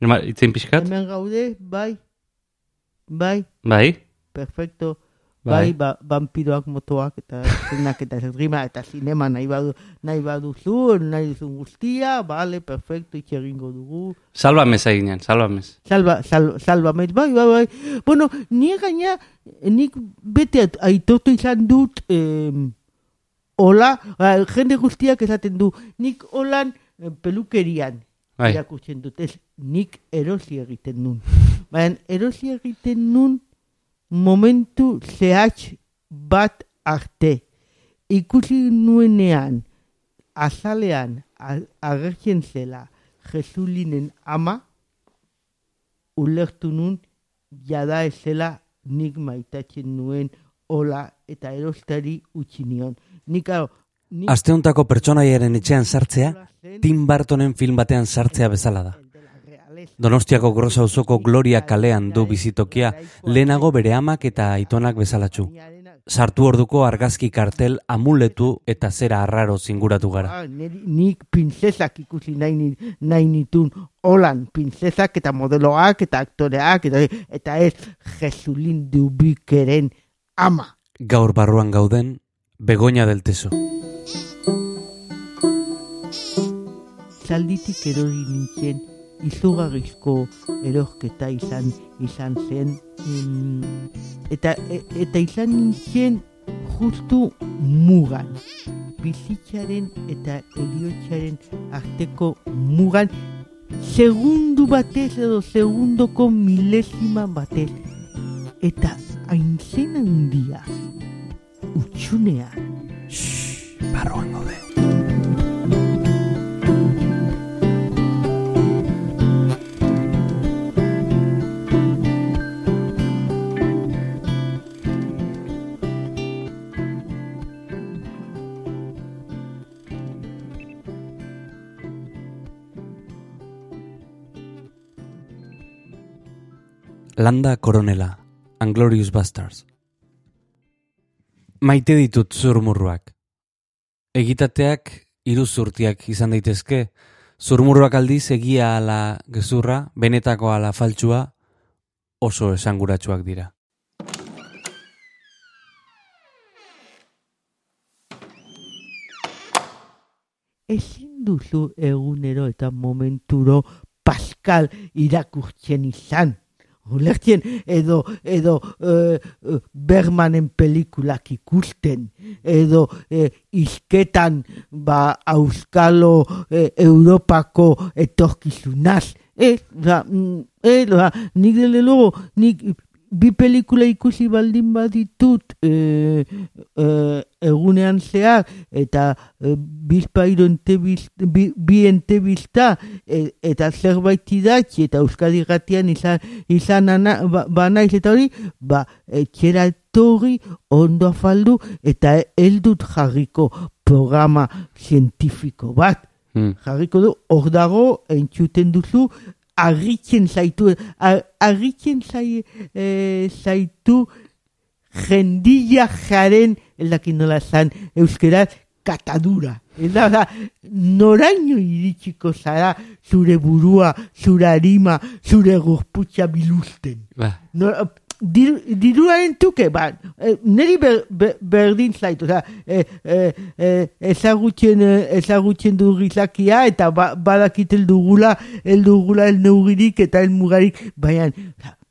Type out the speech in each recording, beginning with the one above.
Ema, itzen pixkat? Hemen gaude, bai. Bai, Bai? perfecto. Bai. Bai, ba, vampiroak motoak eta zenak eta esgrima eta sinema nahi badu, nahi baduzu, nahi duzun guztia, bale, perfecto, itxegingo dugu. Salbamez eginean, salbamez. Salba, sal, salba mez, bai, bai, bai. Bueno, ni gaina, nik bete aitortu izan dut, em, hola, ba, jende guztiak esaten du, nik holan eh, pelukerian Bai. irakurtzen dut, ez, nik erosi egiten nun. Baina erosi egiten nun momentu zehatz bat arte. Ikusi nuenean, azalean agertzen zela Jesulinen ama, ulertu nun jada ezela nik maitatzen nuen hola eta erostari utzi nion. Nik, hau, nik Asteontako pertsonaiaren etxean sartzea, Tim Burtonen film batean sartzea bezala da. Donostiako grosa auzoko Gloria kalean du bizitokia, lehenago bere amak eta aitonak bezalatxu. Sartu orduko argazki kartel amuletu eta zera arraro zinguratu gara. Ah, nik princesak ikusi nahi, nahi nitun holan, princesak eta modeloak eta aktoreak eta, eta ez Jesulin dubikeren ama. Gaur barruan gauden, Begoña del Teso. Zalditik erori nintzen izugarrizko erosketa izan izan zen em, eta, e- eta izan nintzen justu mugan bizitzaren eta eriotzaren arteko mugan segundu batez edo segundoko milesima batez eta aintzen handia utxunea Barruan gaude. Landa Koronela, Anglorious Bastards. Maite ditut zurmurruak. Egitateak iruzurtiak izan daitezke, zurmurruak aldiz egia ala gezurra, benetako ala faltsua, oso esanguratsuak dira. ezin duzu egunero eta momenturo Pascal irakurtzen izan. Ulertzen edo, edo eh, eh, Bermanen pelikulak ikusten, edo eh, izketan ba, Auskalo eh, Europako etorkizunaz. Ez, da, mm, eh, da, nik dele logo, nik bi pelikula ikusi baldin baditut eh, eh, egunean zehar eta eh, bizpairo entebiz, bi, bi entebizta eh, eta zerbait idatzi eta Euskadi gatian izan, izan ana, ba, ba naiz eta hori ba etxera etorri ondo afaldu eta heldut jarriko programa zientifiko bat Hmm. jarriko du, hor dago, entzuten duzu, argitzen zaitu, ar- argitzen zai, eh, zaitu jendilla jaren, ez dakit nola zan, euskeraz, katadura. Eta da, noraino iritsiko zara zure burua, zure harima, zure gorputza biluzten. Ba, No, diru, diruaren tuke, ba, eh, niri ber, ber, berdin zaitu, oza, eh, eh, eh, ezagutzen, eh, ezagutzen du gizakia, eta ba, badakit eldugula, eldugula el neugirik eta el mugarik, baina,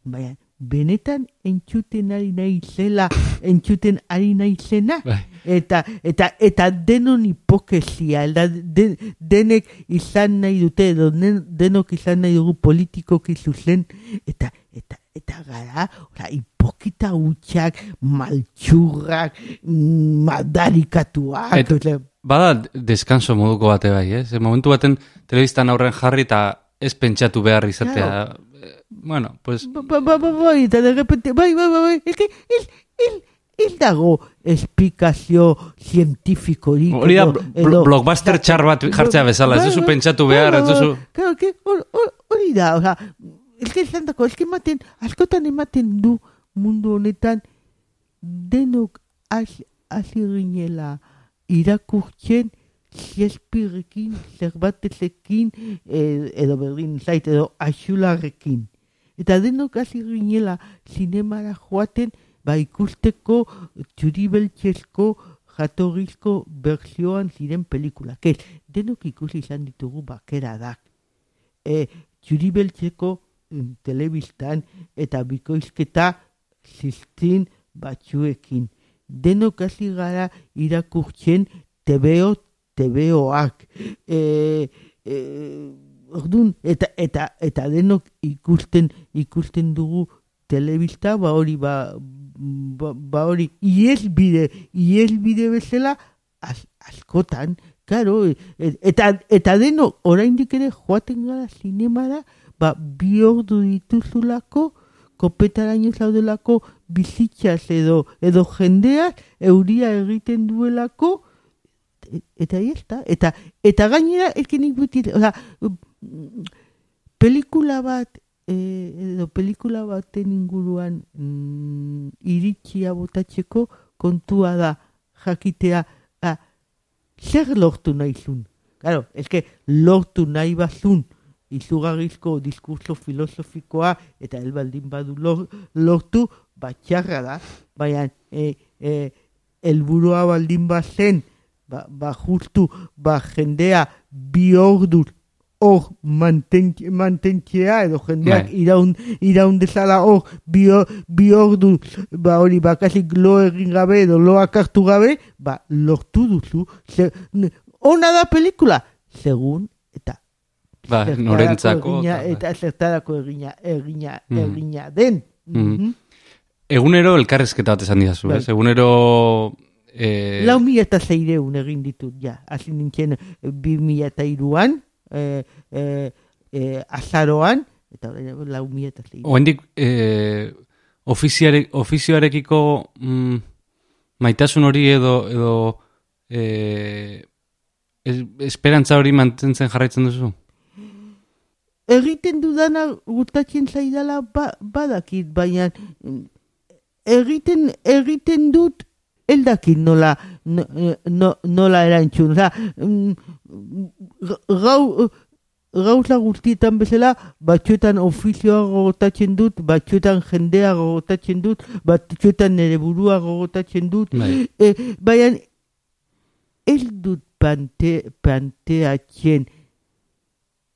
baina, benetan entzuten ari nahi zela, entzuten ari nahi zena, bai. eta eta eta denon hipokesia da, de, denek izan nahi dute edo den- denok izan nahi dugu politikoki zuzen eta eta eta gara ora, hipokita hutsak maltxurrak mm, madarikatuak Et- osea, Bada deskanso moduko bate bai, ez? Eh? Momentu baten telebistan aurren jarri eta ez pentsatu behar izatea. Eh, Bueno, pues... ba, ba, ba, ba, bai, eta de repente, bai, bai, bai, bai, ez, ez, ez, ez dago esplikazio zientifikorik. Hori da edo- blockbuster txar bat jartzea bezala, ez duzu bai, pentsatu bai, behar, bai, ez duzu... Claro, hori da, oza, ez que esan dako, ez que ematen, askotan ematen du mundu honetan, denok hasi ginela irakurtzen Shakespeareekin, zerbatezekin, e, edo berdin zait, edo axularrekin. Eta denok hasi ginela zinemara joaten, ba ikusteko txuri beltxezko jatorrizko bertsioan ziren pelikulak. Ez, denok ikusi izan ditugu bakera dak. E, txuri beltxeko mm, telebistan eta bikoizketa ziztin batzuekin. Denok hasi gara irakurtzen tebeo tebeoak. E, e, Ordun eta eta eta denok ikusten ikusten dugu telebista ba hori ba ba, ba hori iesbide iesbide bezala az, askotan claro et, eta eta deno oraindik ere joaten gara zinemara ba bi ordu dituzulako kopetaraino zaudelako bizitzaz edo edo jendea euria egiten duelako eta está eta eta gainera eskenik buti o sea, pelikula bat eh, edo pelikula baten inguruan mm, iritsia botatzeko kontua da jakitea a, zer lortu nahi zun. Claro, es que lortu nahi bazun izugarrizko diskurso filosofikoa eta elbaldin badu lor, lortu batxarra da, baina e, e, elburua baldin bazen ba, ba justu ba jendea bi orduz hor mantentzea edo jendeak Bai. iraun, iraun dezala hor bi, bi ordu ba hori bakasik lo egin gabe edo loak hartu gabe ba lortu duzu. Ze, n- ona da pelikula. Segun Ba, norentzako. egina, eta- zertarako egina egina, Mhm. egina den Mhm. Mhm. Egunero elkarrezketa bat esan didazu, Bai. ez? Egunero... Eh, Lau mila eta zeireun egin ditut, ja. Hasi nintzen eh, bi mila eta iruan, eh, eh, eh, azaroan, eta orain lau mila eta zeireun. Oendik, eh, ofiziare, ofizioarekiko mm, maitasun hori edo, edo es, esperantza hori mantentzen jarraitzen duzu? Egiten dudana gustatzen zaidala ba, badakit, baina egiten, egiten dut eldakit nola, no, no, nola erantzun. Oza, mm, gau, gauza guztietan bezala, batzuetan ofizioa gogotatzen dut, batzuetan jendea gogotatzen dut, batzuetan nire burua gogotatzen dut, e, baina ez dut pante, planteatzen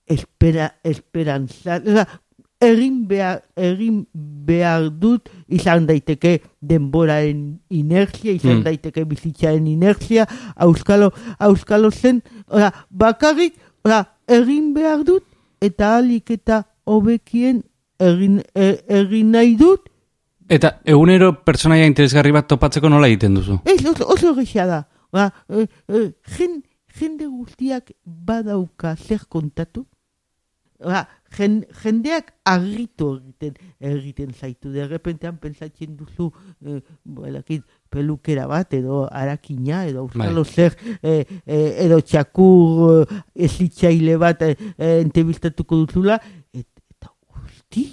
espera, esperantza, oza, egin behar, egin behar dut izan daiteke denboraren inertzia, izan Mm. daiteke bizitzaren inertzia, auskalo, auskalo zen, oza, bakarrik, oza, egin behar dut, eta alik eta hobekien egin, e, egin nahi dut, Eta egunero pertsonaia interesgarri bat topatzeko nola egiten duzu? Ez, oso, oso gexia da. Ba, e, e, jen, jende guztiak badauka zer kontatu. Ba, jen, jendeak argitu egiten, egiten zaitu. De repentean pentsatzen duzu e, belakit, pelukera bat, edo arakina, edo auskalo zer, e, e, edo txakur e, ezitzaile bat e, e, entebistatuko duzula, et, eta guzti,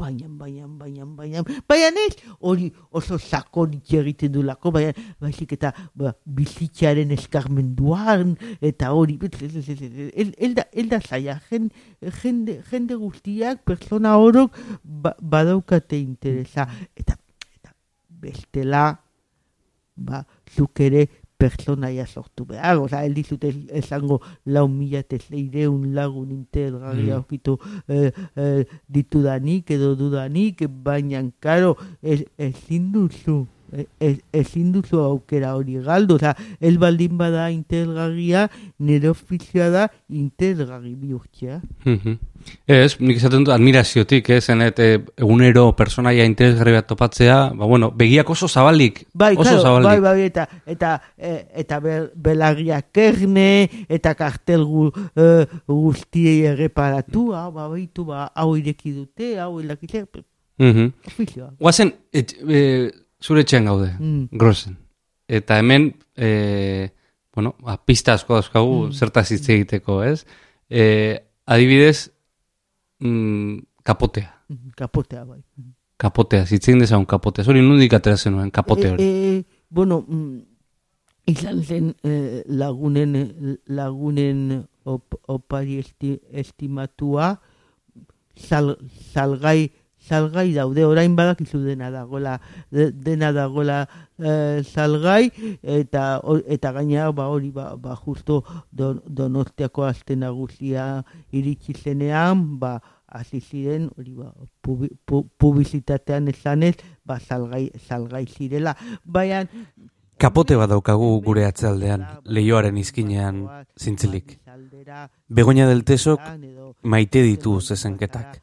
baina, baina, baina, baina, baina ez, hori oso sakon egiten du lako, baina, baizik eta ba, bizitzaren eskarmenduan, eta hori, ez, ez, ez, ez, ez, ez, ez da, ez da zaila, jen, jende, jende guztiak, persona orok, ba, badaukate interesa, eta, eta bestela, ba, zuk ere pertsonaia sortu behar, oza, ez dizut ez- esango lau mila eta zeireun lagun integrali Mm. aurkitu eh, eh, ditudanik edo dudanik, baina, karo, ez, ezin duzu, e- ez- ezin duzu aukera hori galdu, oza, ez baldin bada interesgarria, nire ofizioa da interesgarri bihurtzea. Mhm. Ez, nik esaten dut admiraziotik, ez, zenet, eh, egunero personaia interesgarri bat topatzea, ba, bueno, begiak oso zabalik, Bai, oso claro, zabalik. bai, bai, eta, eta, e, eta be, belarriak erne, eta kartel gu, e, guztiei erreparatu, hau, ba, baitu, ba, hau ireki dute, hau ilakite, Mhm. ofizioa. Guazen, et, e, zure etxean gaude, Mm. grosen. Eta hemen, e, bueno, ba, pista asko dauzkagu Mm. zertaz hitz egiteko, ez? E, adibidez, mm, kapotea. Mm, Kapotea, bai. Kapotea, zitzen dezagun kapotea. Zori nundik atera zenuen, kapote hori. E, e, bueno, mm, izan zen eh, lagunen lagunen op, opari esti, estimatua sal, salgai salgai daude orain badakizu dena dagoela de- dena dagoela eh, salgai eta o- eta gainera ba hori ba, ba justo don, donostiako aste nagusia iritsi zenean ba hasi ziren hori ba pubi, pu, publizitatean esanez ba salgai salgai zirela baina Kapote bat daukagu gure atzealdean, leioaren izkinean zintzilik. Begoña del Tesok maite ditu zezenketak.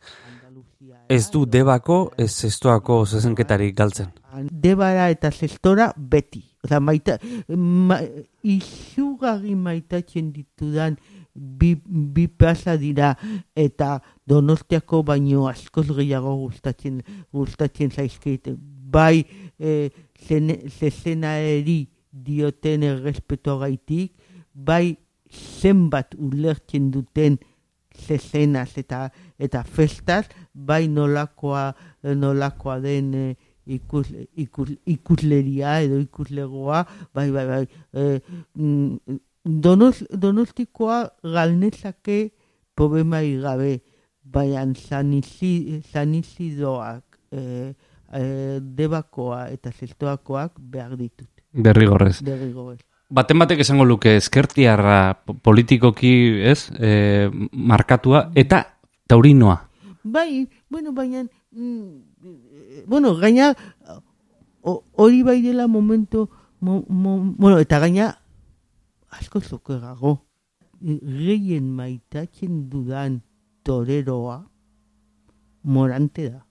Ez du debako, ez zestoako zezenketarik galtzen. Debara eta zestora beti. Oza, maita, ma, izugarri maitatzen ditudan bi, bi plaza dira eta donostiako baino askoz gehiago gustatzen, gustatzen zaizkeit. Bai, e, zezenaeri dioten errespeto gaitik, bai zenbat ulertzen duten zezenaz eta eta festaz, bai nolakoa nolakoa den e, ikus, ikus, ikusleria edo ikuslegoa, bai, bai, bai. E, mm, donos, donostikoa galnezake problemai gabe, baina sanizi, sanizidoak e, e, debakoa eta zestoakoak behar ditut. Derrigorrez. Derrigorrez. Baten batek esango luke ezkertiarra po- politikoki, ez, e, markatua, eta taurinoa. Bai, bueno, baina, mm, bueno, gaina, hori bai dela momento, mo, mo, bueno, eta gaina, asko zokerrago, gehien maitatzen dudan toreroa, morante da.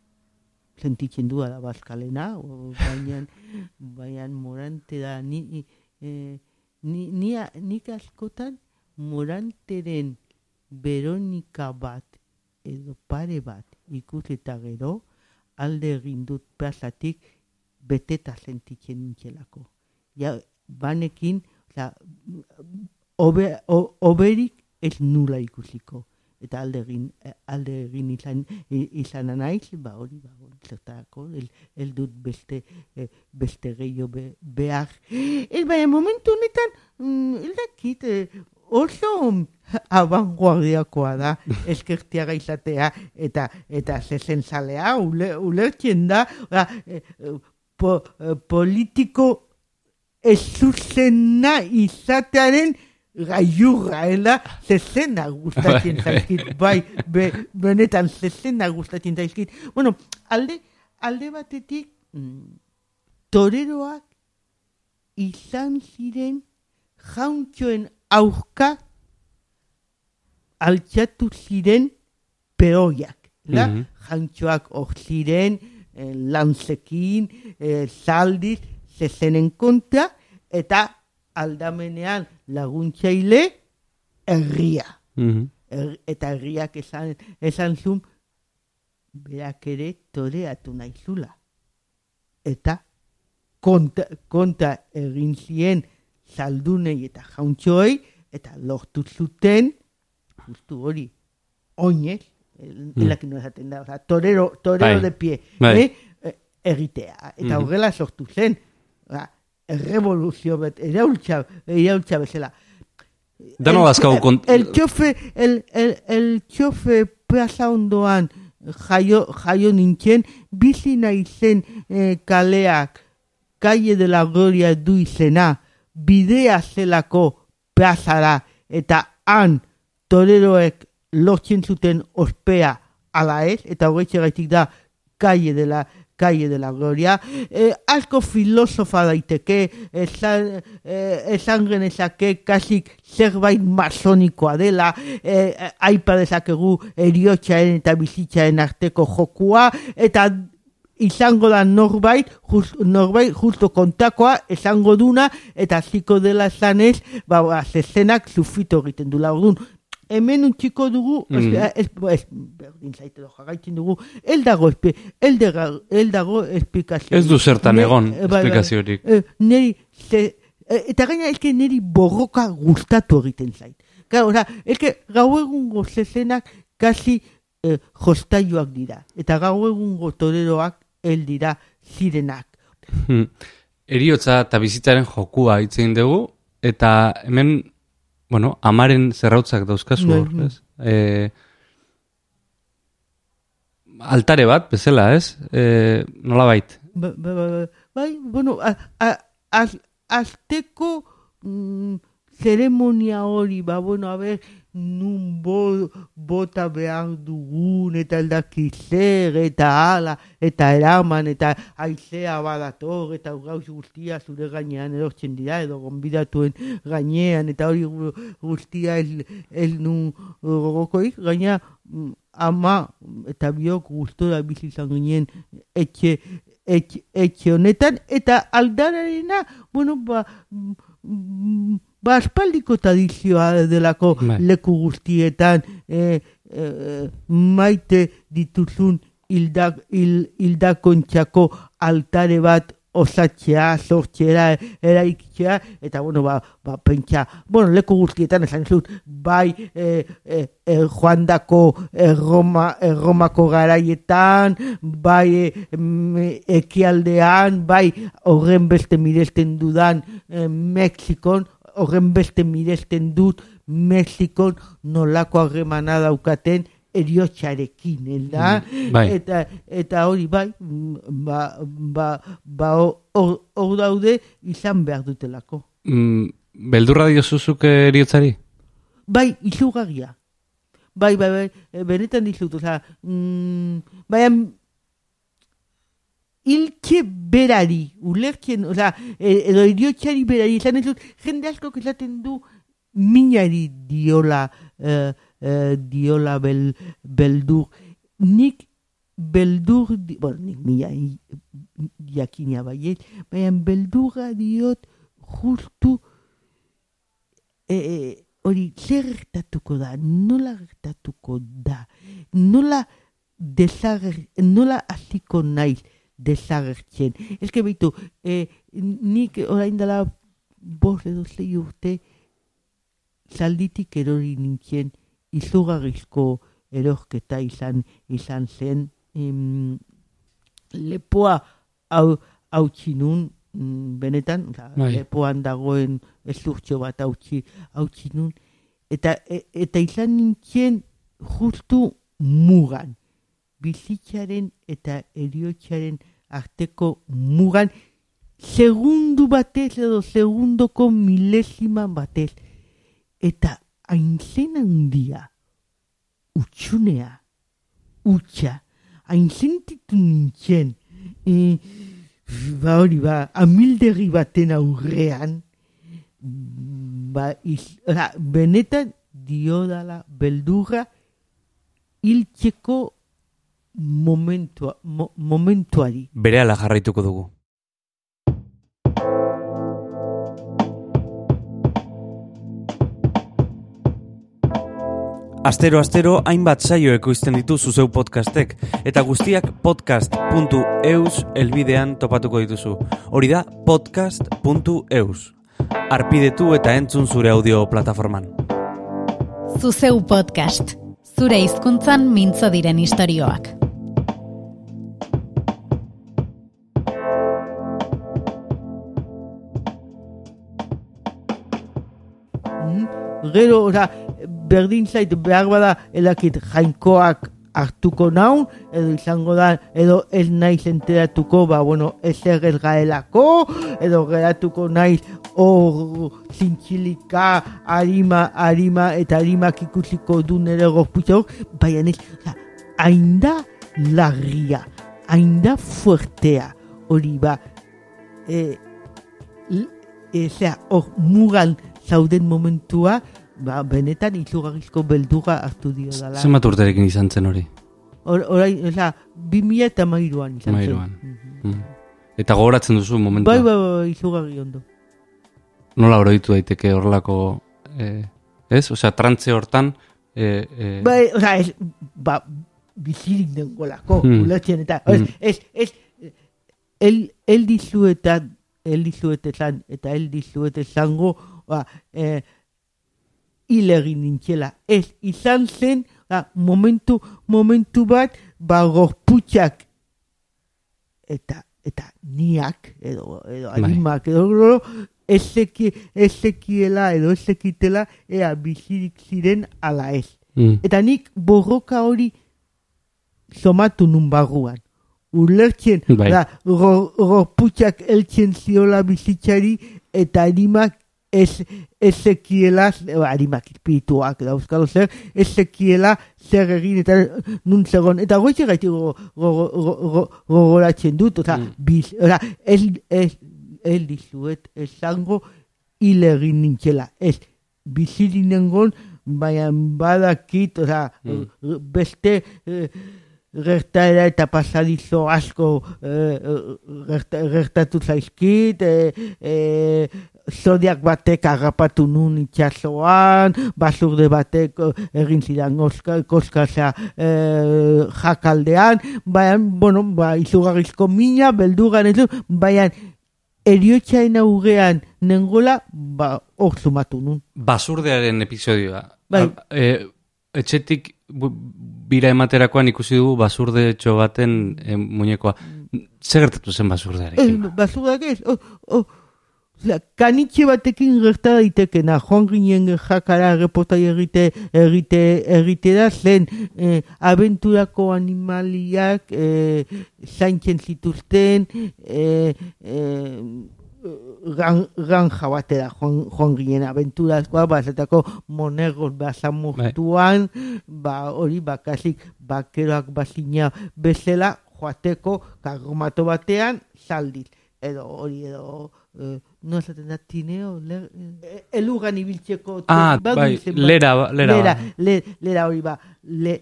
Sentitzen du da bazkalena, baina, baina morante da, ni, eh, ni, ni, nik askotan moranteren Veronika bat edo pare bat ikusi eta gero alde egin dut plazatik beteta sentitzen nintzelako. Ja, banekin, oza, obe, oberik ez nula ikusiko. Eta alde egin, alde egin izan, izan naiz, ba hori, ba hori, zertarako, el, el dut beste, eh, beste gehiago be, behar. Ez baina momentu honetan, mm, ez dakit, eh, oso abanguardiakoa da eskertiaga izatea eta eta zezentzalea ule, ulertzen da oza, eh, po, eh, politiko ez zuzena izatearen gaiurra, ela, zezena gustatzen zaizkit, bai, be, benetan zezena gustatzen zaizkit. Bueno, alde, alde batetik, mm, toreroak izan ziren jauntxoen aurka altxatu ziren peoiak. La? Mhm. Jantxoak hor ziren, eh, lantzekin, eh, zaldiz, zezenen kontra, eta aldamenean laguntzaile herria. Mhm. Er, eta herriak esan, esan zuen, berak ere toreatu nahi zula. Eta konta, konta egin zien zaldunei eta jauntxoei, eta lortu zuten, justu hori, oinez, el, Mm. elakin no esaten da, oza, torero, torero Bai. de pie, Bai. eh, eh, egitea. Eta Mhm. horrela sortu zen, oza, errevoluzio bet, iraultza, iraultza bezala. Dano bazkau kont... El, txofe, el, el, el txofe plaza ondoan jaio, jaio nintzen, bizi naizen eh, kaleak, Calle de la Gloria du izena, bidea zelako plazara, eta han toreroek lortzen zuten ospea ala ez, eta horretxe gaitik da Calle de la Calle de la Gloria, eh, asko filosofa daiteke, esan, eh, esan genezake kasik zerbait masonikoa dela, eh, aipa dezakegu eriotxaren eta bizitzaren arteko jokua, eta izango da norbait, just, norbait justo kontakoa esango duna, eta ziko dela zanez, ba, ba, zezenak zufito egiten dula. Orduan, hemen utziko dugu, Mm. ez, ez, ez, berdin zaite jarraitzen dugu, el dago, espe, el, dago, el dago esplikazio. Ez du zertan egon eh, bai, bai. esplikaziorik. Eh, neri, ze, eh, eta gaina elke neri borroka gustatu egiten zait. Claro, oza, elke gau egungo zezenak kasi eh, jostaiuak dira. Eta gau egungo toreroak el dira zirenak. Hmm. eriotza eta bizitzaren jokua hitz egin dugu, eta hemen, bueno, amaren zerrautzak dauzkazu hor, Bai. ez? E, altare bat, bezala, ez? E, nola bait? Ba, ba, ba, ba, bai, bueno, a, a, az, azteko mm, zeremonia hori, ba, bueno, a ber, nun bo, bota behar dugun, eta eldaki zer, eta ala, eta eraman, eta aizea badator, eta gauz guztia zure gainean erortzen dira, edo gonbidatuen gainean, eta hori gu- guztia ez, ez nun gogokoik, gaina mm, ama eta biok gustora bizi izan ginen etxe, etxe, etxe honetan, eta aldararena, bueno, ba, mm, ba aspaldiko tradizioa delako Bai. leku guztietan e, e, maite dituzun hildak, hil, hildakontxako altare bat osatzea, sortzera, eraikitzea, eta, bueno, ba, ba, pentsa, bueno, leku guztietan esan zut, bai, e, e, e, joandako e, Roma, Romako garaietan, bai, e, ekialdean, bai, horren beste miresten dudan e, Mexikon, horren beste miresten dut Mexikon nolako harremana daukaten eriotxarekin, da? Bai. Eta, eta hori bai, mm, ba, ba, ba hor hor daude izan behar dutelako. Mm, beldurra diozuzuk eriotzari? Bai, izugarria. Bai, bai, bai, benetan dizut, oza, mm, baina iltxe berari, ulertzen, oza, e, edo eriotxari berari, izan ez dut, jende asko esaten du minari diola, eh, eh, diola bel, beldur. Nik beldur, di, bueno, nik mina i- jakina baiet, baina beldurra diot justu e, hori zer gertatuko da, nola gertatuko da, nola desager, nola hasiko naiz desagertzen. Ez que beitu, e, nik orain dela bost edo zei urte zalditik erori nintzen izugarrizko erorketa izan izan zen em, lepoa hau hautsi nun mm, benetan, Bai. lepoan dagoen ezurtxo bat hautsi hautsi nun eta, e, eta izan nintzen justu mugan bizitzaren eta eriotxaren arteko mugan segundu batez edo segundoko milesima batez eta haintzen handia utxunea utxa. Hain sentitu nintzen e, ba hori ba amildegi baten aurrean ba iz, oza, benetan diodala beldurra hiltzeko momentua, mo, momentuari Berehala jarraituko dugu. Astero astero hainbat saio ekoizten ditu zuzeu podcastek eta guztiak podcast.eus elbidean topatuko dituzu. Hori da podcast.eus. Arpidetu eta entzun zure audio plataforman. Zuzeu podcast. Zure hizkuntzan mintzo diren istorioak. Gero, oza, berdin zait behar bada elakit jainkoak hartuko naun, edo izango da, edo ez naiz enteratuko, ba, bueno, ez gaelako, edo geratuko naiz hor zintxilika, harima, harima, eta harimak ikusiko du nire gorputza hor, baina ez, hainda larria, hainda fuertea, hori ba, e, e, zera, hor mugan zauden momentua, ba, benetan izugarrizko beldurra hartu dio dala. Zenbat urterekin izan zen hori? Or, orain, oza, bi mila eta mairuan izan zen. Mairuan. Mhm. Mm. Eta gogoratzen duzu momentua? Bai, bai, bai, izugarri ondo. Nola oroitu daiteke horrelako... Eh, ez? Osea, trantze hortan... Eh, eh, Bai, oza, ez, ba, bizirik dengolako, Hmm. ulertzen eta, Hmm. ez, ez, el, el dizuetan, el dizuetezan, eta el dizuet esango, ba, eh, hil egin nintzela. Ez, izan zen, ba, momentu, momentu bat, ba, gorputxak, eta, eta niak, edo, edo Bai. animak, edo, edo ezeki, ezekiela, edo ezekitela, ea bizirik ziren ala ez. Mm. Eta nik borroka hori somatu nun barruan. Ulertzen, Bai. da, go- gorputxak eltzen ziola bizitzari, eta animak ez, ezekiela, eh, animak espirituak, da euskalo zer, ezekiela zer egin, eta nun zegoen, eta goitze gaiti gogoratzen go, go, go, gogoratzen dut, oza, Mm. biz, oza, ez, ez, ez dizuet esango hil egin nintzela, ez, bizirinengon, baina badakit, oza, Mm. beste, eh, gertaera eta pasadizo asko eh, gerta, gertatu zaizkit, eh, eh, zodiak batek agapatu nun itxasoan, basurde batek eh, egin zidan oska, koskaza eh, jakaldean, baina, bueno, ba, izugarrizko mina, beldugan ez du, baina eriotxain aurrean nengola, ba, hor zumatu nun. Basurdearen episodioa. Bai. A- e, etxetik bira ematerakoan ikusi dugu basurde etxo baten e, muñekoa. Zer gertatu zen Ez, basurdearekin? basurdak ez, o, o, Osea, kanitxe batekin gerta daitekena, joan ginen jakara reportai egite, egite da, zen eh, abenturako animaliak eh, zaintzen zituzten, eh, eh, gan, ganja batera joan, joan ginen abenturazkoa, bazetako monergos basamurtuan, ba, hori bakasik bakeroak bazina bezala joateko kargomato batean zaldiz. Edo hori edo, eh, no esaten da tineo, le, eh, elugan ibiltzeko. Ah, bai, bat. lera, ba- lera. lera, ba. le, lera hori ba, le,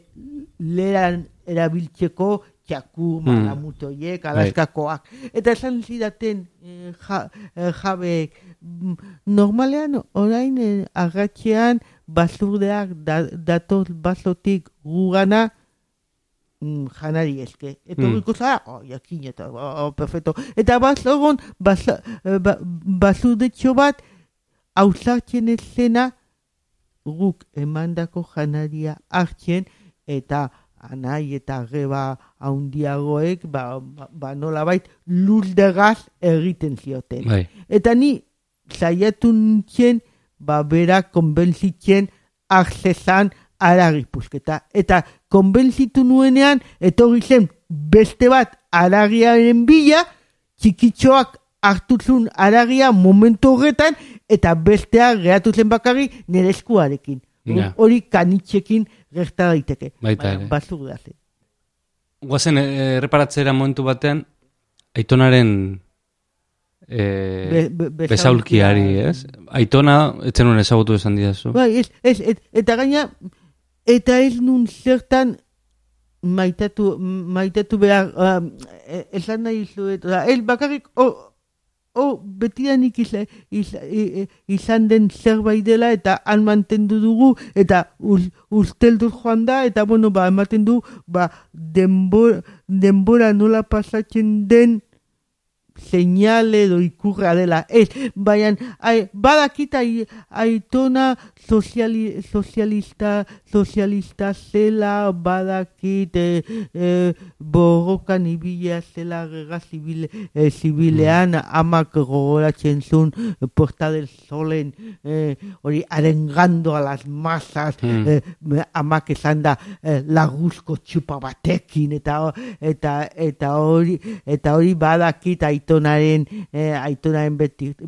leran erabiltzeko txakur, Hmm. malamutoiek, alaskakoak. Eta esan zidaten eh, ja, eh, jabeek, mm, normalean orain eh, agatxean basurdeak da, datoz basotik gugana mm, janari eske. Eta horriko zara, oh, jakin, eta, oh, perfecto. Eta bazogon, basa, eh, ba, bat, hausartzen ez zena, guk emandako janaria hartzen, eta anai eta geba haundiagoek, ba, ba, ba nolabait, luldegaz egiten zioten. Bai. Eta ni saiatu nintzen, ba bera konbentzitzen aksezan aragipuzketa. Eta konbentzitu nuenean, etorri zen beste bat aragiaren bila, txikitxoak hartu zuen aragia momentu horretan, eta bestea geratu zen bakarri nire eskuarekin. Ja. Hori kanitxekin gerta daiteke. Baita Baina da zen. Guazen, erreparatzera momentu batean, aitonaren e, Be- be- besaulkia. besaulkiari, ez? Aitona, etzen nuen ezagutu esan didazu. Bai, ez, ez, et, eta gaina, eta ez nun zertan maitatu, maitatu behar, uh, esan nahi zuet, oza, ez bakarrik, o, o betidanik izan, izan, den zerbait dela, eta han mantendu dugu, eta uz, ustelduz joan da, eta bueno, ba, ematen du, ba, denbora, denbora nola pasatzen den, seinale edo ikurra dela. Ez, baina ai, badakit ai, aitona soziali, sozialista, sozialista zela, badakit e, e, borrokan ibila zela gerra zibil, e, zibilean, amak gogoratzen zuen e, Porta del Solen, e, hori arengando a las masas, Mm. e, amak esan da e, laguzko txupa batekin, eta eta eta hori eta hori badakit aitonaren eh, aitonaren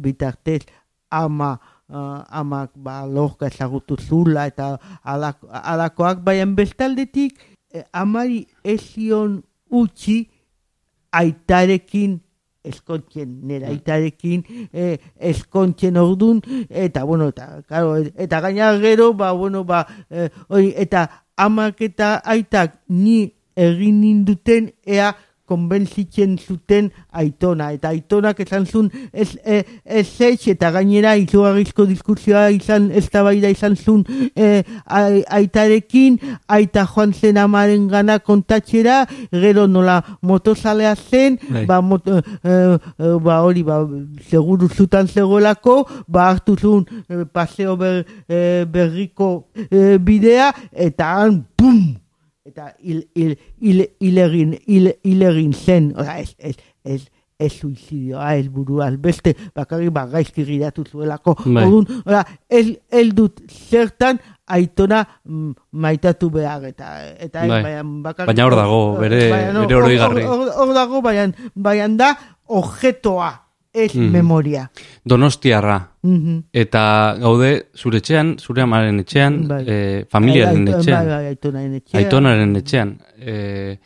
bitartez ama uh, amak ba, lorka ezagutu zula eta alako, alakoak, baina bestaldetik eh, amari ezion utzi aitarekin eskontzen, nera aitarekin eh, eskontzen ordun eta bueno, eta, claro, eta gaina gero, ba, bueno, ba, eh, hori, eta amak eta aitak ni egin ninduten ea konbentzitzen zuten aitona. Eta aitonak esan zuen ez, e, ez ez, eta gainera izugarrizko diskusioa izan, ez izan zuen e, ai- aitarekin, aita joan zen amaren gana kontatxera, gero nola motozalea zen, Bai. ba, moto, e, e, ba hori, ba, seguru zutan zegoelako, ba hartu zuen paseo ber, berriko bidea, eta han, pum! Eta hil, hil, hil, hil egin, hil, hil egin zen, oza, ez, ez, ez, ez suizidioa helburua beste bakarrik ba gaizki giratu zuelako Bai. orduan ora el, el dut zertan aitona mm, maitatu behar eta eta Bai. baina bakarrik Baina hor dago, bere- bere oroigarri. hor, hor dago baina baina da objetoa ez Mhm. memoria Donostiarra. Mhm. Eta gaude zure etxean, zure amaren etxean, Bai. eh, familiaren Bai, bai, etxean, bai, aitonaren etxean. aitonaren etxean. Eh,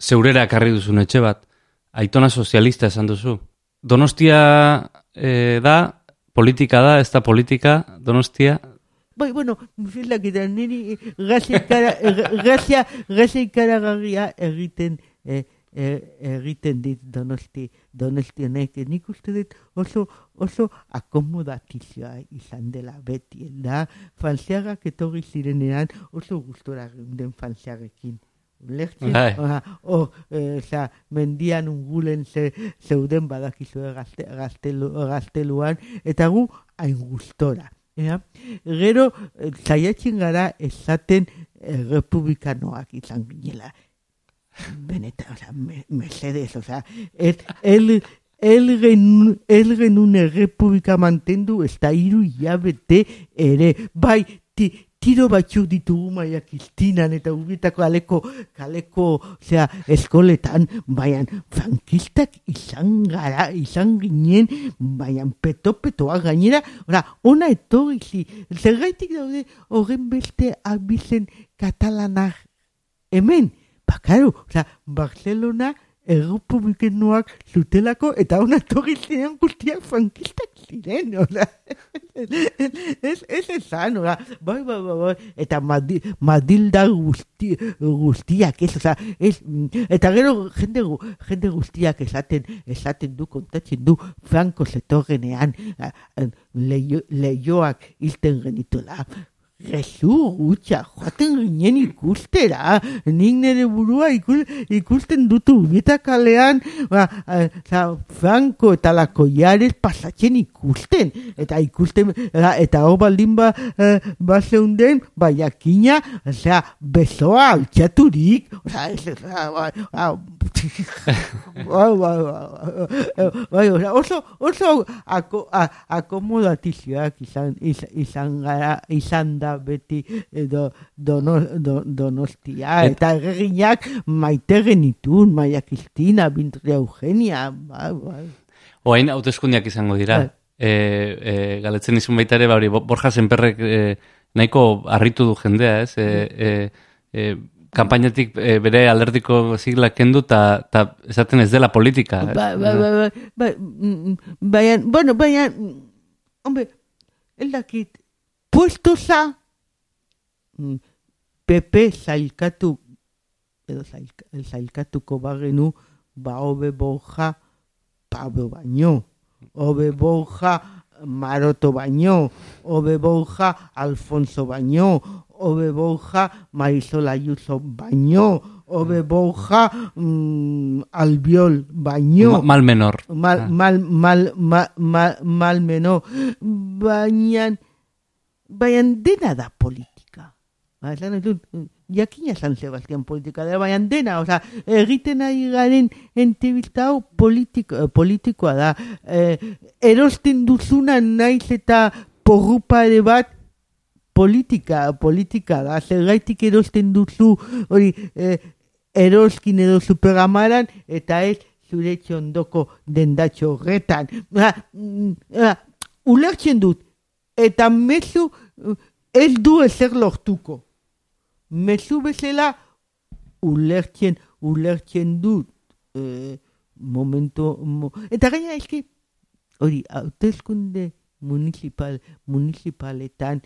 zeurera ekarri duzun etxe bat. Aitona sozialista esan duzu. Donostia eh, da, politika da, ez da politika, Donostia. Bai, bueno, zilak eta niri ikara, grazia ikaragarria egiten eh, eh, egiten dit donosti, donosti honek. Nik uste dut oso, oso akomodatizioa izan dela beti. Da, falseagak etorri zirenean oso gustora den falseagekin. Ulertzen, Bai. Oha, o, eh, osea, mendian ungulen ze, zeuden badakizue gazte, gaztelu, gazteluan, eta gu hain gustora. Ea? Gero, eh, saiatzen gara esaten eh, republikanoak izan ginela. Benetan, osea, me, mesedez, osea, el, el, el, genuen, el genuen errepublika mantendu ez da hiru hilabete ere, bai, ti, tiro batzuk ditugu maia kistinan eta ubietako kaleko, kaleko, osea, eskoletan, baina frankistak izan gara, izan ginen, baina peto-petoa gainera, ora, ona etorri zi, zergaitik daude horren beste abizen katalanak hemen, bakaro, osea, Barcelona errepublikenoak zutelako eta ona etorri ziren guztiak frankistak ziren, osea, ez, ez esan, ora, bai, bai, bai, bai, eta Madi, Madilda guzti, guztiak, ez, oza, ez, mm, eta gero jende, jende guztiak esaten, esaten du, kontatzen du, Franco zetorrenean, leio, leioak hilten genituela, Gezu gutxa, joaten ginen ikustera, nik nire burua ikus, ikusten dutu ubieta kalean, ba, eh, za, Franco eta lakoiares pasatzen ikusten, eta ikusten, eta, eta hor baldin ba, eh, ba zeunden, ba jakina, osea, besoa altxaturik, osea, ba, ba, bai, bai, osea, oso, oso akomodatizioak izan, izan, izan, gara, izan da beti edo dono, do, donostia, Et- eta erreginak maite genitun, Maia Cristina, Bintria Eugenia, bai, bai. Oain hauteskundiak izango dira. Bai. E, e, galetzen izun baita ere, ba, hori, Bo- Borja Senperrek e, nahiko harritu du jendea, ez? E, e, e, kanpainatik e, bere alderdiko sigla kendu eta esaten ez dela politika. ez? Bai, bai, bai, bai, bai, mm, mm, baina, bueno, baina, hombre, el dakit, puestosa, mm, PP zailkatu, edo zailka, zailkatuko bagenu, ba hobe borja, Pablo baino, hobe borja, Maroto baino, hobe borja, Alfonso baino, hobe borja, Marisol Ayuso baino, hobe borja, mm, Albiol baino, Ma- Mal menor. mal, Ah. mal, mal, mal, mal, mal menor, baina, baina dena da politika. Ba, esan ez dut, jakina San Sebastian politika da, baina dena, oza, egiten ari garen entibista hau eh, politikoa da. Eh, erosten duzuna naiz eta porrupa ere bat politika, politika da. Zergaitik erosten duzu hori eh, eroskin edo superamaran eta ez zure txondoko dendatxo horretan. Mm, ulertzen dut, eta mezu ez du ezer lortuko. Mezu bezala ulertzen, ulertzen dut eh, momentu, mo, eta gaina eski, hori, hautezkunde municipal, municipaletan,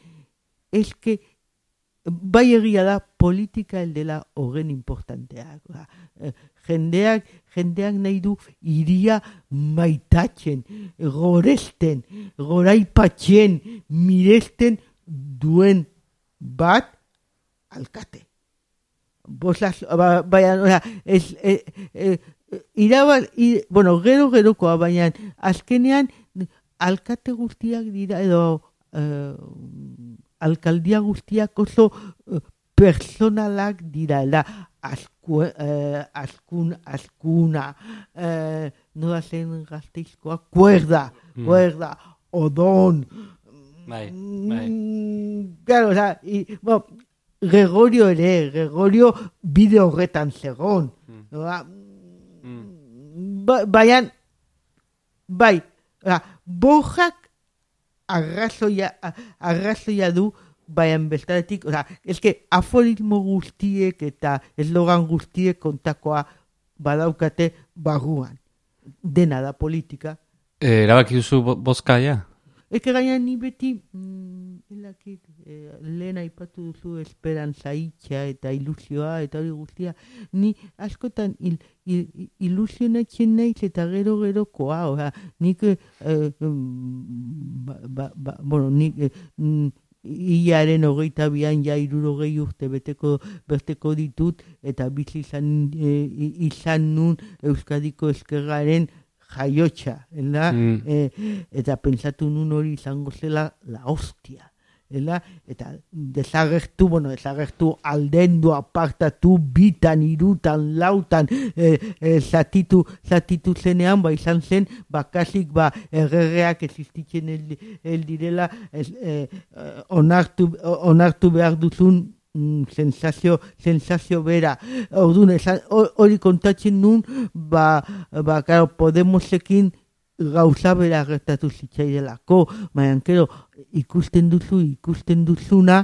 eske, bai egia da politika eldela horren importanteak. Ba, eh, jendeak, jendeak nahi du iria maitatzen, goresten, goraipatzen, miresten duen bat alkate. Boslas, ba, baina, ora, ez, e, e, irabal, i, bueno, gero gerokoa, baina azkenean alkate guztiak dira, edo eh, alkaldia guztiak oso eh, personalak dira, da, asku, eh, askun, askuna, eh, nola zen gazteizkoa, kuerda, Mm. kuerda, odon, Bai, bai. Mm, Claro, o sea, y, bueno, Gregorio ere, Gregorio bide horretan zegon. Mm. Ba, Mm. ba, baian, bai, oza, bojak arrazoia, arrazoia du, baian bestaretik, oza, eske aforismo guztiek eta eslogan guztiek kontakoa badaukate barruan. Dena da politika, Eh, erabaki duzu bo- bozka, ja? Eke gaina ni beti, mm, elakit, eh, lehen aipatu duzu esperantza itxa eta ilusioa eta hori guztia, ni askotan il, il, il- ilusionatzen naiz eta gero gerokoa, oza, nik, mm, ba, ba, ba, bueno, nik, eh, mm, Iaren hogeita bian ja irurogei urte beteko, beteko ditut eta bizi izan, i- izan nun Euskadiko eskergaren jaiotxa, Mm. eh, eta pentsatu nun hori izango zela la hostia. Ela, eta desagertu, bueno, desagertu aldendu, apartatu, bitan, irutan, lautan, eh, eh, zatitu, zatitu zenean, ba izan zen, bakasik, ba, erregeak existitzen el, el eh, onartu, onartu behar duzun mm, sensazio, sensazio bera. Orduan, hori kontatzen nun, ba, ba, claro, Podemosekin gauza bera gertatu zitzaidelako, baina gero ikusten duzu, ikusten duzuna,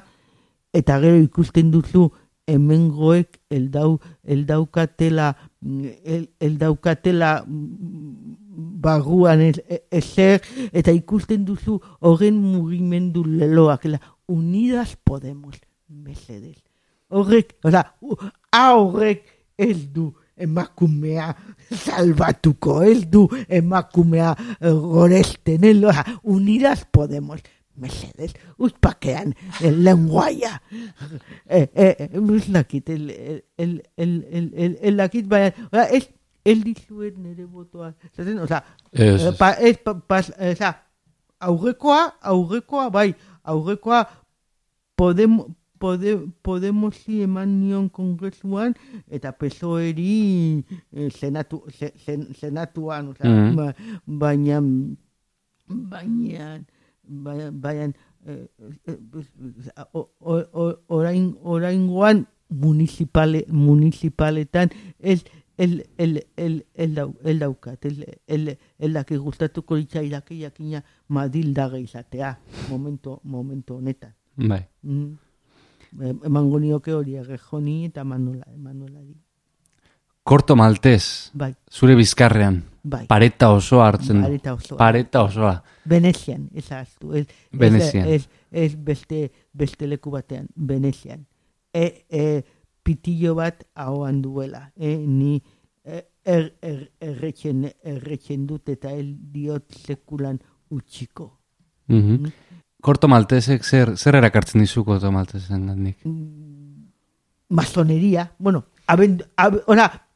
eta gero ikusten duzu hemengoek eldau, eldaukatela, el, eldaukatela mm, e- ezer, eta ikusten duzu horren mugimendu leloak, la, unidas podemos, mesedez. Horrek, oza, u- horrek ez du emakumea salbatuko, ez du. Emakumea eh, goresten, unidas podemos, mesedez, uzpakean, el lenguaia. Eh, eh, eh, ez dakit, el, el, el, el, el, el, el dakit, baina, ez, el dizuet nire botoa, zaten, oza, Ez, Eh, ez. pa, ez, pa, eh, oza, aurrekoa, aurrekoa, bai, aurrekoa podem, pode, Podemosi eman nion kongresuan eta pesoeri eh, senatu, se, sen, senatuan, oza, Mhm. ba, baina, baina, baina, baina, eh, eh, o- o- o- orain, oraingoan municipale, municipaletan ez el, el, el, el, dau, el daukat, el, el, el daki gustatuko litzaidake jakina madildaga izatea, momento, momento honetan. Bai. Mm. Em- Emango nioke hori errejoni eta Manuela, Manuelari. Korto maltez, Bai, zure bizkarrean, bai. pareta osoa hartzen. Pareta osoa. Pareta osoa. Venezian, ez ahaztu. Ez, Venezian. Ez, ez, beste, beste leku batean, Venezian. E, e, pitillo bat ahoan duela. E, ni er, er, erretxen, erretxen dut eta el diot sekulan utxiko. Mhm. Korto maltezek zer, zer erakartzen dizu korto maltezen gandik? masonería, bueno, abend, ab, ora,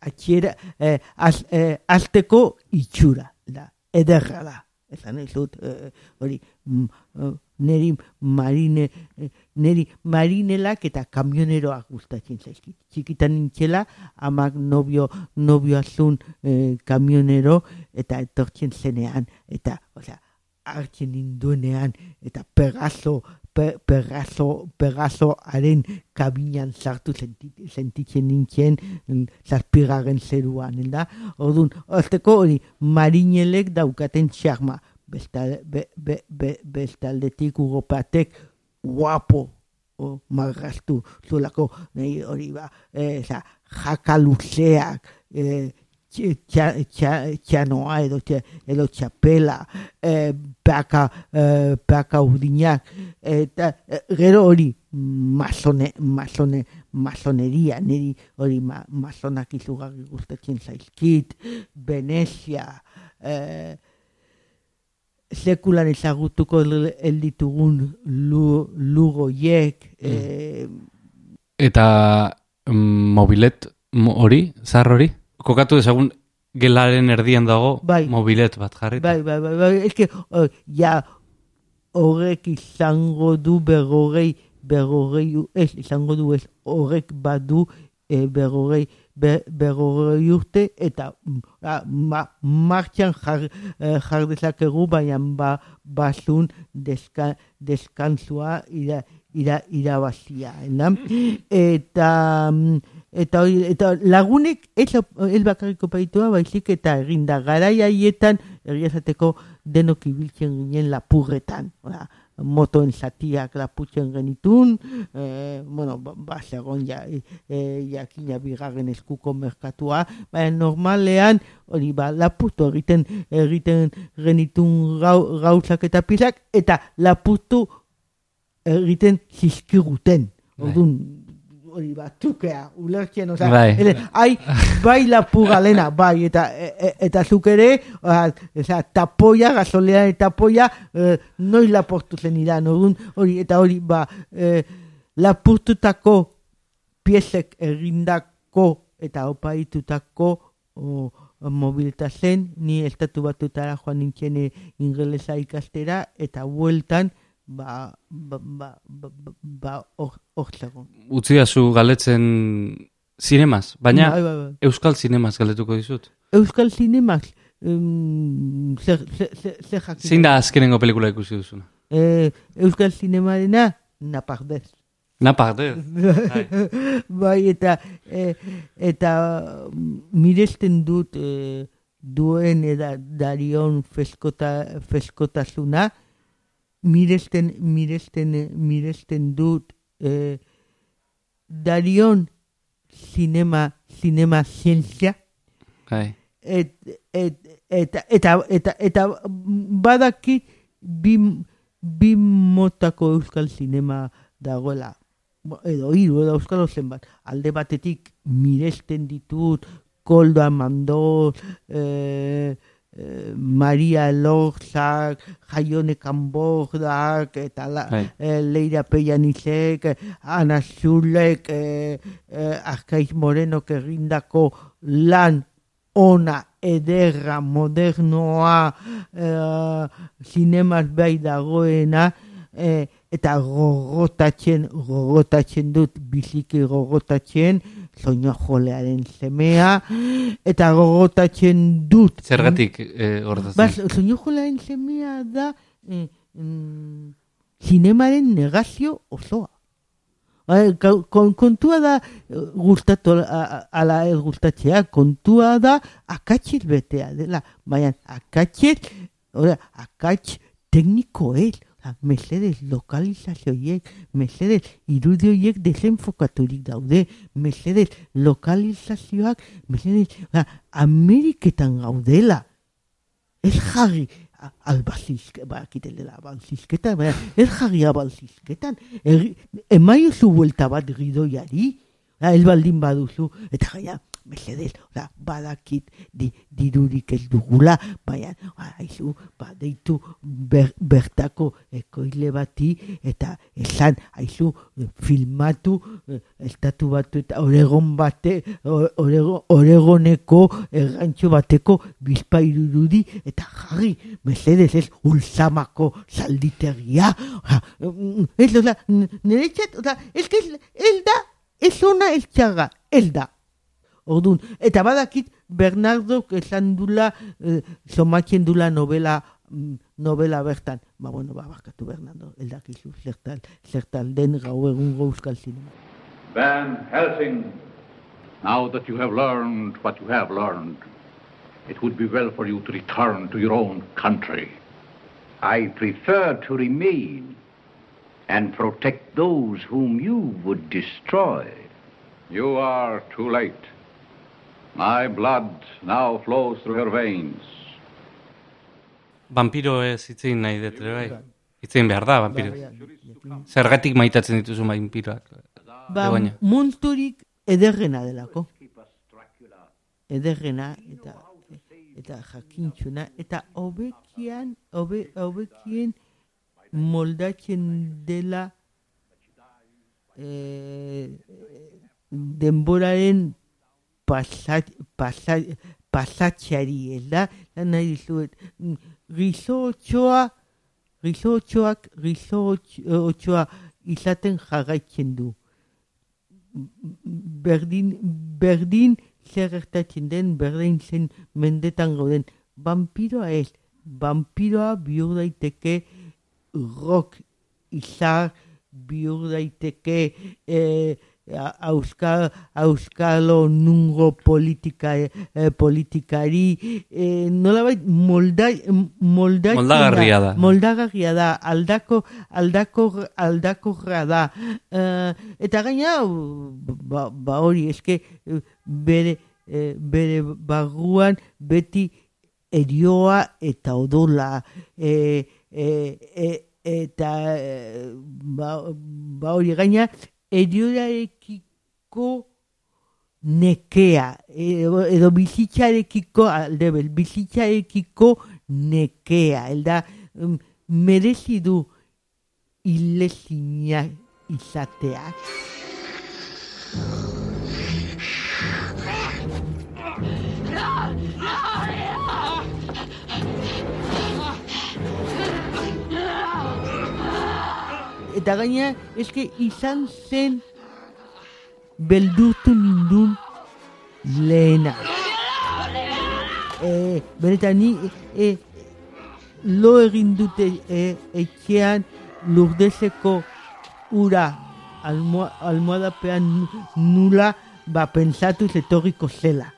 atxiera, eh, az, eh, azteko itxura, da, ederra da, ez dut, eh, hori, mm, eh, neri marine, eh, neri marinelak eta kamioneroak gustatzen zaizkit. Txikitan nintzela, amak nobio, nobio azun eh, kamionero, eta etortzen zenean, eta, osea, hartzen ninduenean, eta pegazo, pe, pegazo, pegazoaren kabinan sartu senti, sentitzen nintzen mm, zazpigaren zeruan, da? Orduan, azteko hori, marinelek daukaten txarma, bestal, be, be, be, bestaldetik guapo, o, marraztu zulako, nahi hori ba, e, za, jaka luzeak, e, txa- txanoa edo, edo txapela, e, peaka, e, peaka urdinak, eta e, gero hori masone, masone, masoneria, niri hori ma, masonak izugarri gustatzen zaizkit, Venezia, e, sekulan ezagutuko el, el ditugun lu, lugoiek, e, Eta mm, mobilet mo- hori, zar hori? Kokatu dezagun gelaren erdian dago Bai. mobilet bat jarri. Bai, bai, bai, bai, eske, oh, ja, horrek izango du berrogei, berrogei, ez, izango du ez, horrek badu e, berrogei, be, berrogei urte, eta mm, ah, ma, martxan jar, eh, jar dezakegu, baina ba, basun deska, deskantzua ira, ira, irabazia. Eta, mm, eta, eta lagunek ez el bakarriko paitua, baizik eta eginda garai haietan, egiazateko denok ibiltzen ginen lapurretan. Ora, motoen zatiak laputzen genitun, eh, bueno, ba, ba ja, e, jakina bigarren eskuko merkatua, baina normalean, hori ba, laputu egiten, egiten genitun gau, gauzak eta pisak, eta laputu egiten zizkiguten. Bai. Orduan, hori ba, tukea, ulertzen, oza, Bai. ele, ai, bai lapurra lena, bai, eta, e, e, eta zuk ere, oza, tapoia, gasolea eta tapoia, eh, noiz lapurtu zen iran, orduan, hori, eta hori, ba, eh, lapurtutako piezek egindako eta opaitutako o, mobilitazen, ni estatu batutara joan nintzen eh, ingelesa ikastera, eta bueltan, ba, ba, ba, ba, ba, ba, hor, hor zegoen. Utzi dazu galetzen zinemaz, baina Bai, bai, bai. euskal zinemaz galetuko dizut. Euskal Zinemak, um, zer, zer, zer, zer jakin? Zein da azkenengo pelikula ikusi duzuna? Eh, Euskal Zinemarena, napardez. Napardez. Bai. bai, eta, eh, eta mm, miresten dut eh, duen eda darion feskota, feskotasuna, miresten, miresten, miresten dut eh, darion zinema, zinema zientzia, Bai. et, et, eta, eta, eta, eta badakit bi, bi motako euskal zinema dagoela. Edo hiru edo euskal zenbat. Alde batetik miresten ditut Koldo Amandor, eh, eh, Maria Lorzak, Jaione Kanbordak, eta la, Bai. eh, Leira Peianizek, Ana Zulek, eh, eh, Arkaiz Morenok egindako lan ona, ederra, modernoa, eh, zinemaz bai dagoena, eh, eta gogotatzen, gogotatzen dut, biziki gogotatzen, soño jolearen semea, eta gogotatzen dut. Zergatik eh, gordatzen? Ba, soño jolearen semea da eh, mm, zinemaren negazio osoa. Eh, kon, kontua da eh, gustatu ala ez gustatzea, kontua da akatxez betea dela, baina akatxez, ora, akatx tekniko ez, Oza, mesedez lokalizazioiek, mesedez irudioiek desenfokaturik daude, mesedez lokalizazioak, mesedez, oza, Ameriketan gaudela, ez jarri albazizke, ba, kitelela albazizketan, baina ez jarri albazizketan, Erri- emaiozu buelta bat gidoiari, da, el baldin baduzu, eta gaina, mesedez, oza, badakit di, dirurik ez dugula, baina, haizu, ba, deitu ber, bertako ekoile bati, eta esan, haizu, filmatu, estatu batu eta oregon bate, orego, oregoneko errantxo bateko bizpairu irudi, eta jarri, mesedez ez, ulsamako zalditegia, mm, ez, oza, n- nire txat, oza, ez, ez, ez da, ez ona ez txarra, ez da. Orduan, eta badakit Bernardok esan dula, eh, somatzen dula novela, mm, novela bertan. Ba, bueno, ba, bakatu Bernardo, eldakizu, zertal, zertal den gau egungo euskal zinema. Van Helsing, now that you have learned what you have learned, it would be well for you to return to your own country. I prefer to remain and protect those whom you would destroy. You are too late. My blood now flows through your veins. Vampiro ez hitzein nahi dut, ere bai. Hitzein behar da, vampiro. Ba, Zergatik maitatzen dituzu vampiroak. ba, Begoña. monturik ederrena delako. Ederrena eta eta jakintxuna eta hobekian hobe, hobekien moldatzen dela eh, denboraren pasat, pasat, pasatxari, ez da? Da nahi dizuet, mm, gizotxoa, gizotxoak, gizotxoa izaten jarraitzen du. berdin, berdin zer gertatzen den, berdin zen mendetan gauden. Vampiroa ez, vampiroa bihur daiteke rock izar, bihur daiteke eh, auskalo nungo politika, eh, politikari, eh, nolabait molda, molda, Moldagarria da. moldagarria da, aldako, aldako, aldakorra da. Eh, eta gaina, ba, ba hori, eske bere, eh, bere barruan beti erioa eta odola, eh, eh, eh, eta ba, ba hori gaina, erioarekiko nekea, edo, edo bizitzarekiko, aldebel, bizitzarekiko nekea, elda, mm, merezi du ilezina izateak. Eta gaina, eske izan zen beldurtu nindun lehena. E, benetan ni e, lo egin dute e, etxean lurdezeko ura almo, almohadapean nula ba pentsatu etorriko zela.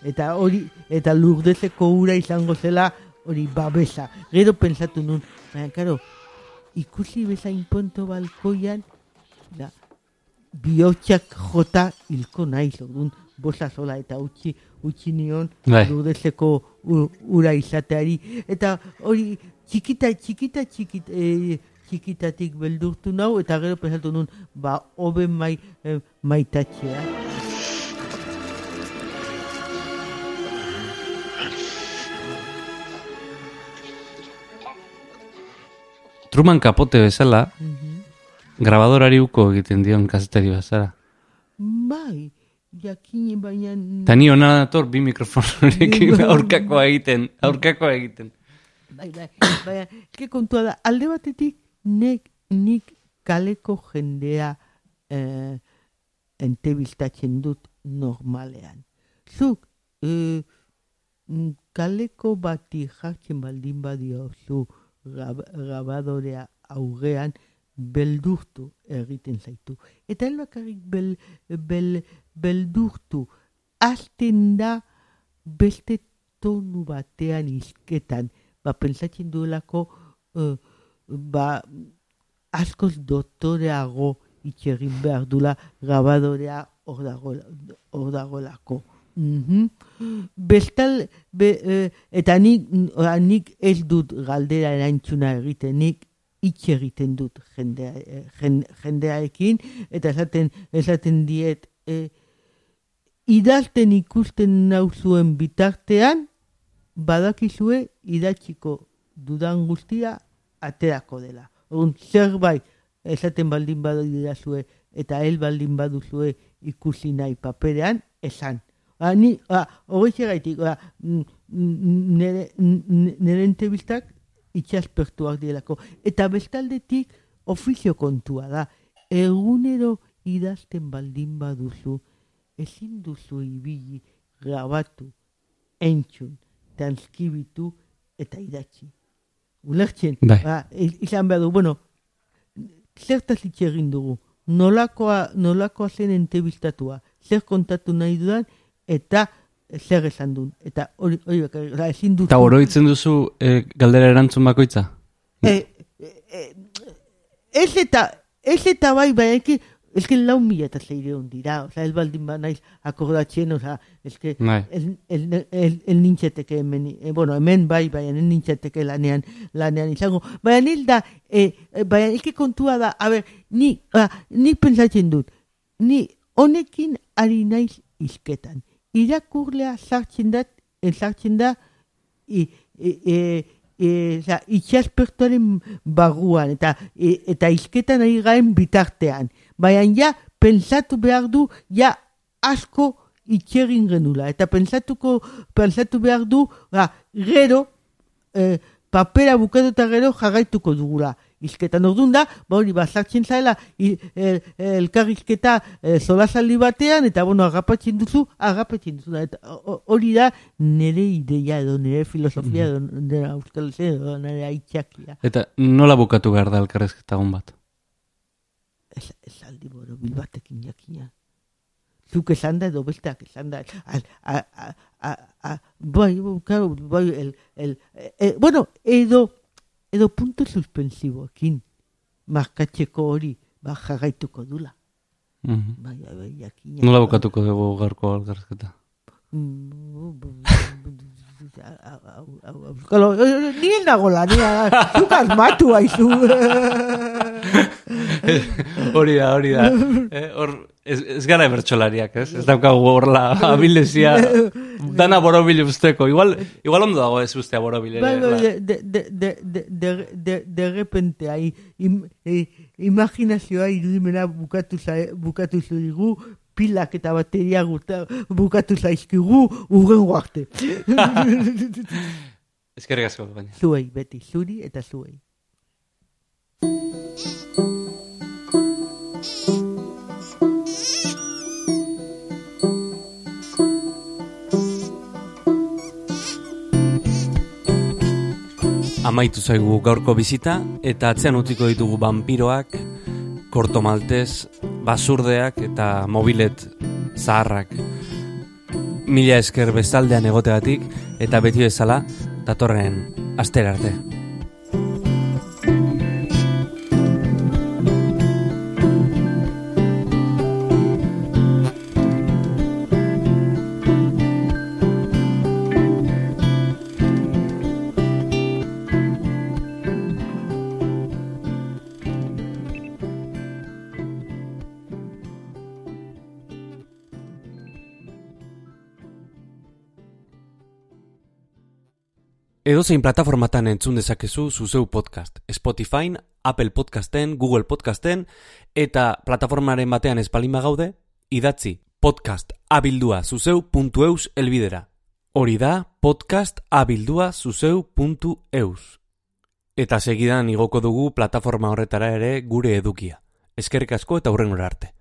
Eta hori, eta lurdezeko ura izango zela hori babesa. Gero pentsatu nun, baina, karo, ikusi bezain ponto balkoian, da, bihotxak jota hilko naiz, orduan bosa sola eta utzi, utzi nion Bai. ura izateari. Eta hori txikita, txikita, txikita, e, txikitatik beldurtu nau, eta gero pensatu nun, ba, hobe mai, e, maitatzea. Truman kapote bezala, Mhm. grabadorari uko egiten dion kazetari bazara. Bai, jakin baina... Eta ni hona dator bi mikrofonorekin Bai. aurkakoa egiten, aurkakoa egiten. Bai, bai, baina, eske kontua da, alde batetik nek, nik kaleko jendea eh, entebistatzen dut normalean. Zuk, eh, kaleko bati jartzen baldin badiozu gab, gabadorea aurrean, beldurtu egiten zaitu. Eta ez bakarrik bel, bel, beldurtu, azten da beste tonu batean izketan, ba, pentsatzen duelako, eh, ba, askoz doktoreago itxegin behar dula gabadorea hor dago- dagoelako. Mhm. Bestal, be, eh, eta nik, oda, nik ez dut galdera erantzuna egiten, nik hitz egiten dut jendea, eh, jen- jendearekin, eta esaten, esaten diet, eh, idazten ikusten nauzuen bitartean, badakizue idatziko dudan guztia aterako dela. Orduan zerbait esaten baldin badidazue eta el baldin baduzue ikusi nahi paperean, esan. Ba, ni, ba, hori gaitik, ba, mm, mm, nire, n- nire entrevistak itxaspertuak direlako. Eta bestaldetik ofizio kontua da. Egunero idazten baldin baduzu, ezin duzu ibili, grabatu, entzun, transkribitu eta idatzi. Ulertzen, Bai. ba, izan behar du, bueno, zertaz hitz egin dugu, nolakoa, nolakoa zen entrevistatua, zer kontatu nahi dudan, eta zer esan duen. Eta hori, hori ezin duzu... Eta oroitzen duzu eh, galdera erantzun bakoitza? Eh, eh, ez eta, ez eta bai, bai, eki, ez que lau mila eta zeireun dira, oza, ez baldin ba naiz akordatzen, oza, ez que, Bai. el, el, el, el nintzeteke hemen, eh, bueno, hemen bai, baina el nintzeteke lanean, lanean izango, baina nil da, eh, baina eki kontua da, a ber, ni, ah, ni pentsatzen dut, ni honekin ari naiz izketan, irakurlea sartzen eh, sartzen da, i, e, e, e, za, itxaspertuaren barruan, eta, e, eta izketan ari garen bitartean. Baina ja, pentsatu behar du, ja, asko itxegin genula. Eta pentsatuko, pentsatu behar du, ba, gero, e, papera bukatu gero jarraituko dugula. Izketan ordun da, ba hori bazartzen zaela i- el- elkarrizketa e, solasaldi batean, eta bueno, agapatzen duzu, agapatzen duzu da, eta ho- ho- hori da nire ideia edo nire filosofia edo nire euskal zen edo nire aitzakia. Eta nola bukatu behar da elkarrezketa on bat? Ez, esaldi borobil batekin jakina. Zuk esan da edo besteak esan da. Al, a, a, a, a, bai, claro, bai, el, el, e, e, bueno, edo, edo punto suspensiboekin markatzeko hori, ba, jarraituko dula. Mhm. Bai, bai, bai, jakina. Nola bukatuko dugu gaurko elkarrezketa? Euskalo, ni ez nago lania, zuk asmatu haizu. hori da, hori da. Eh, hor, ez, ez gara bertsolariak, ez? Ez daukagu horla abilezia, dana borobil usteko. Igual, igual ondo dago ez ustea borobil. Bai, bai, de, de, de, de, de, de, de, repente, ai, im, eh, imaginazioa irudimena bukatu, za, bukatu zurigu, pilak eta bateria guta, bukatu zaizkigu, urren arte. Eskerrik asko, baina. zuei, beti, zuri eta zuei. Amaitu zaigu gaurko bizita eta atzean utziko ditugu vampiroak, korto maltez, basurdeak eta mobilet zaharrak. Mila esker bestaldean egotegatik eta beti bezala datorren astera arte. Edozein plataformatan entzun dezakezu zuzeu podcast. Spotify, Apple Podcasten, Google Podcasten eta plataformaren batean espalima gaude, idatzi podcast abildua zuzeu.eus elbidera. Hori da podcast abildua zuzeu.eus. Eta segidan igoko dugu plataforma horretara ere gure edukia. Eskerrik asko eta hurrengora arte.